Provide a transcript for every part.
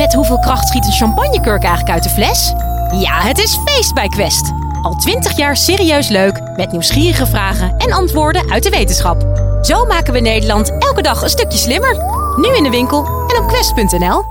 Met hoeveel kracht schiet een champagnekurk eigenlijk uit de fles? Ja, het is feest bij Quest. Al twintig jaar serieus leuk, met nieuwsgierige vragen en antwoorden uit de wetenschap. Zo maken we Nederland elke dag een stukje slimmer. Nu in de winkel en op quest.nl.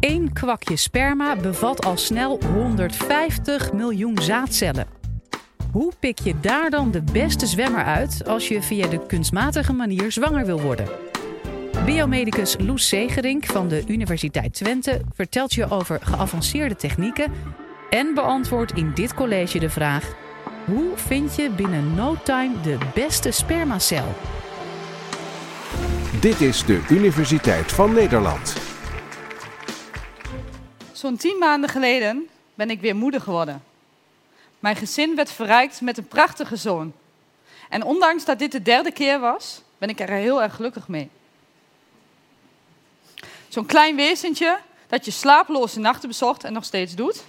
Eén kwakje sperma bevat al snel 150 miljoen zaadcellen. Hoe pik je daar dan de beste zwemmer uit als je via de kunstmatige manier zwanger wil worden? Biomedicus Loes Zegerink van de Universiteit Twente vertelt je over geavanceerde technieken en beantwoordt in dit college de vraag: hoe vind je binnen no time de beste spermacel? Dit is de Universiteit van Nederland. Zo'n tien maanden geleden ben ik weer moeder geworden. Mijn gezin werd verrijkt met een prachtige zoon. En ondanks dat dit de derde keer was, ben ik er heel erg gelukkig mee. Zo'n klein wezentje dat je slapeloze nachten bezocht en nog steeds doet.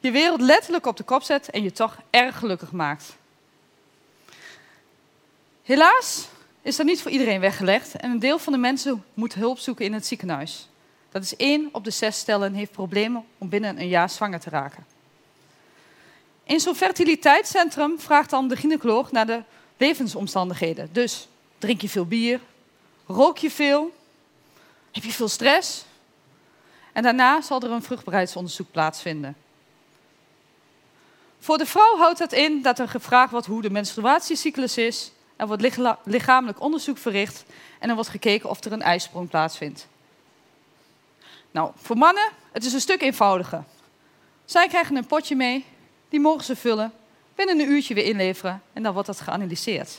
Je wereld letterlijk op de kop zet en je toch erg gelukkig maakt. Helaas is dat niet voor iedereen weggelegd en een deel van de mensen moet hulp zoeken in het ziekenhuis. Dat is één op de zes stellen heeft problemen om binnen een jaar zwanger te raken. In zo'n fertiliteitscentrum vraagt dan de gynaecoloog naar de levensomstandigheden. Dus drink je veel bier? Rook je veel? Heb je veel stress? En daarna zal er een vruchtbaarheidsonderzoek plaatsvinden. Voor de vrouw houdt dat in dat er gevraagd wordt hoe de menstruatiecyclus is. Er wordt lichamelijk onderzoek verricht en er wordt gekeken of er een ijsprong plaatsvindt. Nou, voor mannen, het is een stuk eenvoudiger. Zij krijgen een potje mee, die mogen ze vullen, binnen een uurtje weer inleveren en dan wordt dat geanalyseerd.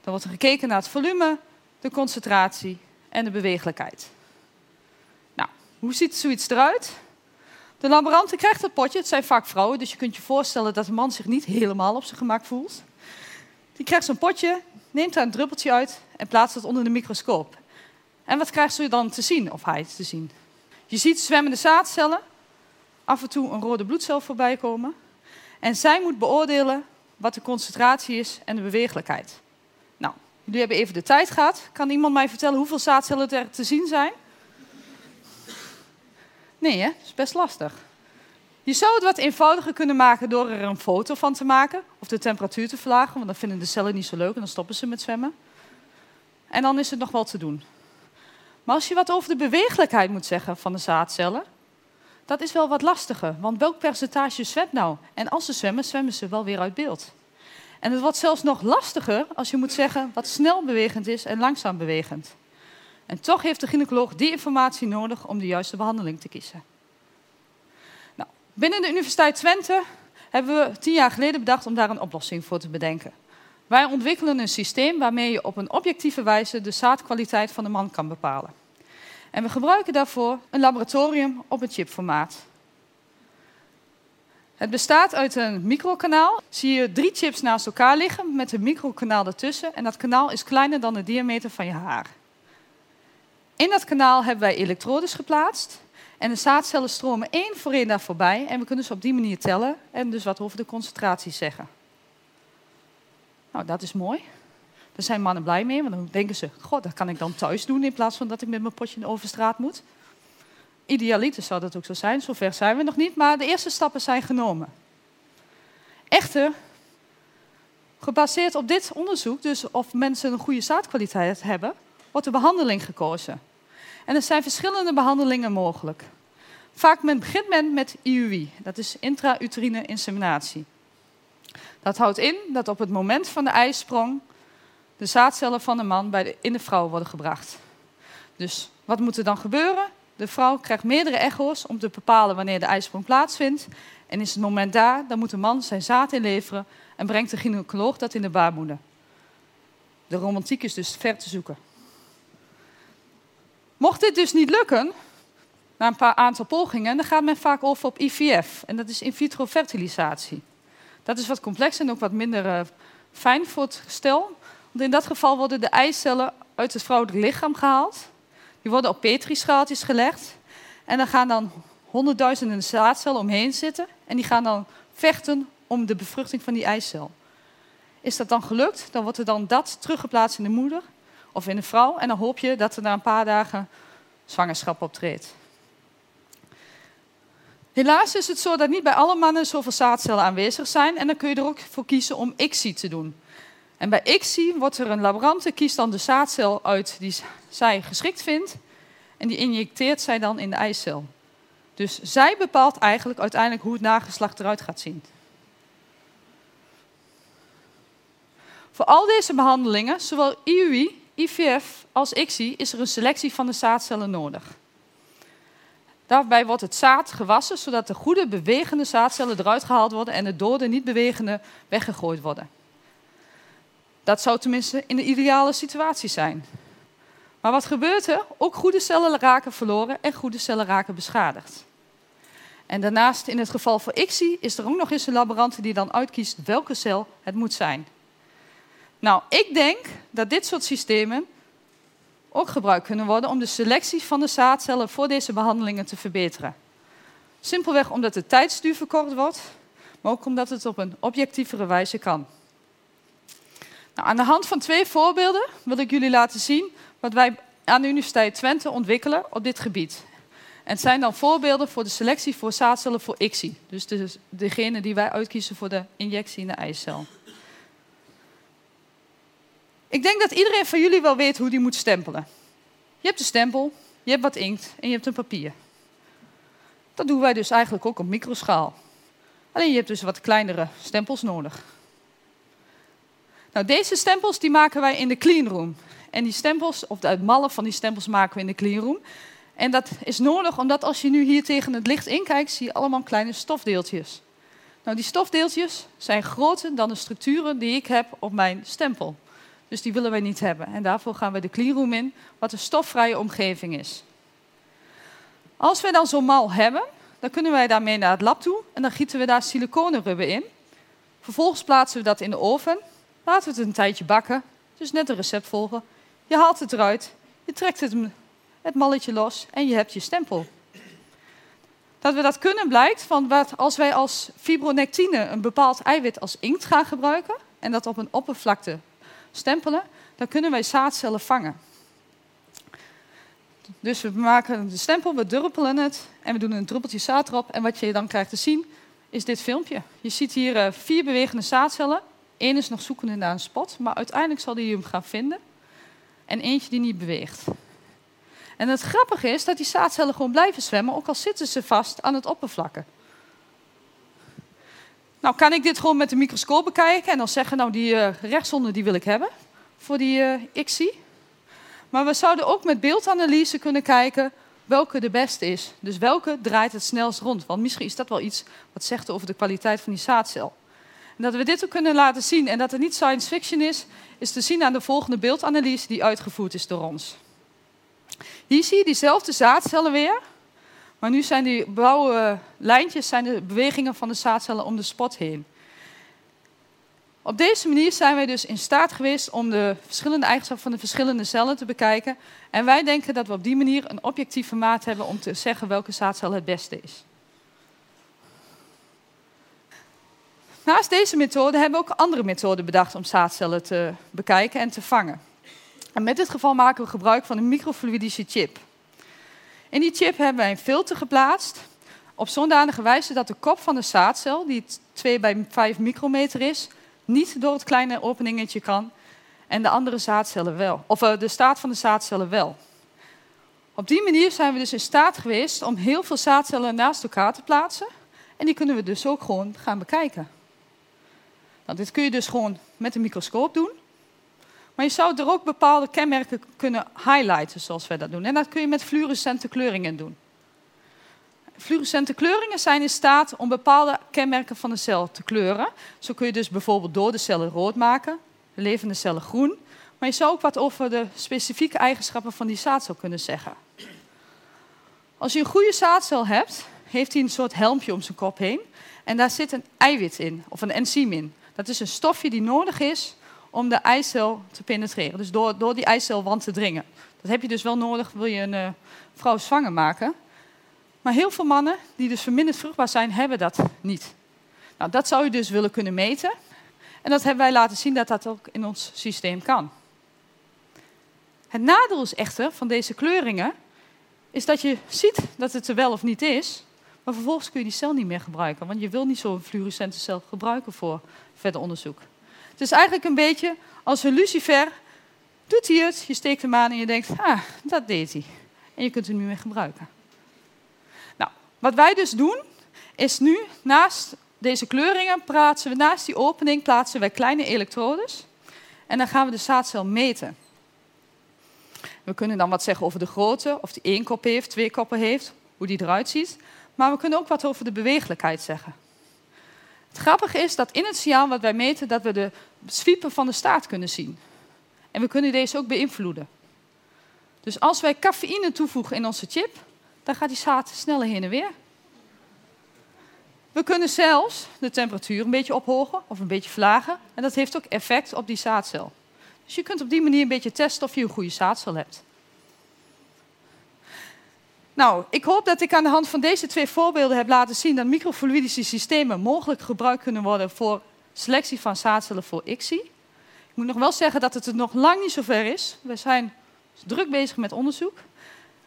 Dan wordt er gekeken naar het volume, de concentratie en de bewegelijkheid. Nou, hoe ziet zoiets eruit? De laborante krijgt het potje, het zijn vaak vrouwen, dus je kunt je voorstellen dat de man zich niet helemaal op zijn gemak voelt. Die krijgt zo'n potje, neemt daar een druppeltje uit en plaatst het onder de microscoop. En wat krijgt ze dan te zien, of hij te zien? Je ziet zwemmende zaadcellen, af en toe een rode bloedcel voorbij komen. En zij moet beoordelen wat de concentratie is en de bewegelijkheid. Jullie hebben even de tijd gehad. Kan iemand mij vertellen hoeveel zaadcellen er te zien zijn? Nee, hè? dat is best lastig. Je zou het wat eenvoudiger kunnen maken door er een foto van te maken of de temperatuur te verlagen, want dan vinden de cellen niet zo leuk en dan stoppen ze met zwemmen. En dan is het nog wel te doen. Maar als je wat over de bewegelijkheid moet zeggen van de zaadcellen, dat is wel wat lastiger. Want welk percentage zwemt nou? En als ze zwemmen, zwemmen ze wel weer uit beeld. En het wordt zelfs nog lastiger als je moet zeggen wat snel bewegend is en langzaam bewegend. En toch heeft de gynaecoloog die informatie nodig om de juiste behandeling te kiezen. Nou, binnen de Universiteit Twente hebben we tien jaar geleden bedacht om daar een oplossing voor te bedenken. Wij ontwikkelen een systeem waarmee je op een objectieve wijze de zaadkwaliteit van de man kan bepalen. En we gebruiken daarvoor een laboratorium op een chipformaat. Het bestaat uit een microkanaal. Zie je drie chips naast elkaar liggen met een microkanaal ertussen. En dat kanaal is kleiner dan de diameter van je haar. In dat kanaal hebben wij elektrodes geplaatst. En de zaadcellen stromen één voor één daar voorbij. En we kunnen ze op die manier tellen en dus wat over de concentratie zeggen. Nou, dat is mooi. Daar zijn mannen blij mee, want dan denken ze: God, dat kan ik dan thuis doen in plaats van dat ik met mijn potje over straat moet. Idealiter zou dat ook zo zijn, zover zijn we nog niet, maar de eerste stappen zijn genomen. Echter, gebaseerd op dit onderzoek, dus of mensen een goede zaadkwaliteit hebben, wordt de behandeling gekozen. En er zijn verschillende behandelingen mogelijk. Vaak begint men met IUI, dat is intrauterine inseminatie. Dat houdt in dat op het moment van de ijsprong de zaadcellen van de man bij de, in de vrouw worden gebracht. Dus wat moet er dan gebeuren? De vrouw krijgt meerdere echo's om te bepalen wanneer de ijsprong plaatsvindt. En is het moment daar, dan moet de man zijn zaad inleveren en brengt de gynaecoloog dat in de baarmoeder. De romantiek is dus ver te zoeken. Mocht dit dus niet lukken, na een paar aantal pogingen, dan gaat men vaak over op IVF. En dat is in vitro fertilisatie. Dat is wat complexer en ook wat minder uh, fijn voor het gestel. Want in dat geval worden de eicellen uit het vrouwelijk lichaam gehaald. Die worden op petrischaaltjes gelegd. En dan gaan dan honderdduizenden zaadcellen omheen zitten. En die gaan dan vechten om de bevruchting van die eicel. Is dat dan gelukt, dan wordt er dan dat teruggeplaatst in de moeder of in de vrouw. En dan hoop je dat er na een paar dagen zwangerschap optreedt. Helaas is het zo dat niet bij alle mannen zoveel zaadcellen aanwezig zijn en dan kun je er ook voor kiezen om ICSI te doen. En bij ICSI wordt er een laborante kiest dan de zaadcel uit die zij geschikt vindt en die injecteert zij dan in de eicel. Dus zij bepaalt eigenlijk uiteindelijk hoe het nageslacht eruit gaat zien. Voor al deze behandelingen, zowel IUI, IVF als ICSI, is er een selectie van de zaadcellen nodig. Daarbij wordt het zaad gewassen, zodat de goede bewegende zaadcellen eruit gehaald worden en de dode niet bewegende weggegooid worden. Dat zou tenminste in de ideale situatie zijn. Maar wat gebeurt er? Ook goede cellen raken verloren en goede cellen raken beschadigd. En daarnaast, in het geval van ICSI, is er ook nog eens een laborant die dan uitkiest welke cel het moet zijn. Nou, ik denk dat dit soort systemen ook gebruikt kunnen worden om de selectie van de zaadcellen voor deze behandelingen te verbeteren. Simpelweg omdat de tijdsduur verkort wordt, maar ook omdat het op een objectievere wijze kan. Nou, aan de hand van twee voorbeelden wil ik jullie laten zien wat wij aan de Universiteit Twente ontwikkelen op dit gebied. En het zijn dan voorbeelden voor de selectie voor zaadcellen voor ICSI. Dus de, degene die wij uitkiezen voor de injectie in de eicel. Ik denk dat iedereen van jullie wel weet hoe die moet stempelen. Je hebt een stempel, je hebt wat inkt en je hebt een papier. Dat doen wij dus eigenlijk ook op microschaal. Alleen je hebt dus wat kleinere stempels nodig. Nou, deze stempels die maken wij in de cleanroom. En die stempels, of de mallen van die stempels maken we in de cleanroom. En dat is nodig omdat als je nu hier tegen het licht inkijkt, zie je allemaal kleine stofdeeltjes. Nou, die stofdeeltjes zijn groter dan de structuren die ik heb op mijn stempel. Dus die willen wij niet hebben. En daarvoor gaan we de cleanroom in, wat een stofvrije omgeving is. Als we dan zo'n mal hebben, dan kunnen wij daarmee naar het lab toe en dan gieten we daar siliconenrubber in. Vervolgens plaatsen we dat in de oven, laten we het een tijdje bakken, dus net een recept volgen. Je haalt het eruit, je trekt het, het malletje los en je hebt je stempel. Dat we dat kunnen blijkt van wat als wij als fibronectine een bepaald eiwit als inkt gaan gebruiken en dat op een oppervlakte stempelen, dan kunnen wij zaadcellen vangen. Dus we maken de stempel, we druppelen het en we doen een druppeltje zaad erop. En wat je dan krijgt te zien, is dit filmpje. Je ziet hier uh, vier bewegende zaadcellen. Eén is nog zoekende naar een spot, maar uiteindelijk zal hij hem gaan vinden. En eentje die niet beweegt. En het grappige is dat die zaadcellen gewoon blijven zwemmen, ook al zitten ze vast aan het oppervlakken. Nou, kan ik dit gewoon met de microscoop bekijken en dan zeggen, nou, die uh, die wil ik hebben voor die uh, ICSI. Maar we zouden ook met beeldanalyse kunnen kijken welke de beste is. Dus welke draait het snelst rond? Want misschien is dat wel iets wat zegt over de kwaliteit van die zaadcel. En dat we dit ook kunnen laten zien en dat het niet science fiction is, is te zien aan de volgende beeldanalyse die uitgevoerd is door ons. Hier zie je diezelfde zaadcellen weer, maar nu zijn die blauwe lijntjes zijn de bewegingen van de zaadcellen om de spot heen. Op deze manier zijn wij dus in staat geweest om de verschillende eigenschappen van de verschillende cellen te bekijken. En wij denken dat we op die manier een objectieve maat hebben om te zeggen welke zaadcel het beste is. Naast deze methode hebben we ook andere methoden bedacht om zaadcellen te bekijken en te vangen. En met dit geval maken we gebruik van een microfluidische chip. In die chip hebben wij een filter geplaatst op zodanige wijze dat de kop van de zaadcel, die 2 bij 5 micrometer is, niet door het kleine openingetje kan en de andere zaadcellen wel. Of uh, de staat van de zaadcellen wel. Op die manier zijn we dus in staat geweest om heel veel zaadcellen naast elkaar te plaatsen. En die kunnen we dus ook gewoon gaan bekijken. Nou, dit kun je dus gewoon met een microscoop doen. Maar je zou er ook bepaalde kenmerken kunnen highlighten, zoals wij dat doen. En dat kun je met fluorescente kleuringen doen. Fluorescente kleuringen zijn in staat om bepaalde kenmerken van de cel te kleuren. Zo kun je dus bijvoorbeeld dode cellen rood maken, de levende cellen groen. Maar je zou ook wat over de specifieke eigenschappen van die zaadcel kunnen zeggen. Als je een goede zaadcel hebt, heeft hij een soort helmpje om zijn kop heen. En daar zit een eiwit in, of een enzym in. Dat is een stofje die nodig is om de eicel te penetreren. Dus door, door die eicelwand te dringen. Dat heb je dus wel nodig, wil je een uh, vrouw zwanger maken. Maar heel veel mannen die dus verminderd vruchtbaar zijn, hebben dat niet. Nou, dat zou je dus willen kunnen meten. En dat hebben wij laten zien dat dat ook in ons systeem kan. Het nadeel is echter van deze kleuringen, is dat je ziet dat het er wel of niet is, maar vervolgens kun je die cel niet meer gebruiken, want je wil niet zo'n fluorescente cel gebruiken voor verder onderzoek. Het is eigenlijk een beetje als een lucifer, doet hij het, je steekt hem aan en je denkt, ah, dat deed hij. En je kunt hem niet meer gebruiken. Nou, wat wij dus doen, is nu naast deze kleuringen plaatsen we naast die opening plaatsen wij kleine elektrodes. En dan gaan we de zaadcel meten. We kunnen dan wat zeggen over de grootte, of die één kop heeft, twee koppen heeft, hoe die eruit ziet. Maar we kunnen ook wat over de bewegelijkheid zeggen. Het grappige is dat in het signaal wat wij meten, dat we de zwiepen van de staart kunnen zien. En we kunnen deze ook beïnvloeden. Dus als wij cafeïne toevoegen in onze chip, dan gaat die zaad sneller heen en weer. We kunnen zelfs de temperatuur een beetje ophogen of een beetje verlagen. En dat heeft ook effect op die zaadcel. Dus je kunt op die manier een beetje testen of je een goede zaadcel hebt. Nou, ik hoop dat ik aan de hand van deze twee voorbeelden heb laten zien dat microfluidische systemen mogelijk gebruikt kunnen worden voor selectie van zaadcellen voor ICSI. Ik moet nog wel zeggen dat het er nog lang niet zover is. We zijn druk bezig met onderzoek.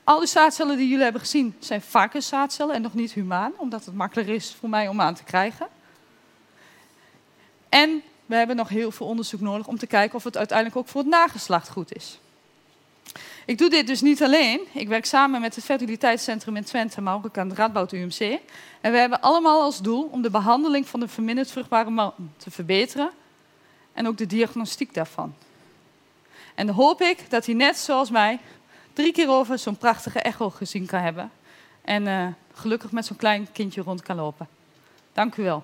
Al die zaadcellen die jullie hebben gezien zijn varkenszaadcellen en nog niet humaan, omdat het makkelijker is voor mij om aan te krijgen. En we hebben nog heel veel onderzoek nodig om te kijken of het uiteindelijk ook voor het nageslacht goed is. Ik doe dit dus niet alleen. Ik werk samen met het Fertiliteitscentrum in Twente, maar ook aan het Radboud UMC. En we hebben allemaal als doel om de behandeling van de verminderd vruchtbare man te verbeteren en ook de diagnostiek daarvan. En dan hoop ik dat hij net zoals mij drie keer over zo'n prachtige echo gezien kan hebben. En uh, gelukkig met zo'n klein kindje rond kan lopen. Dank u wel.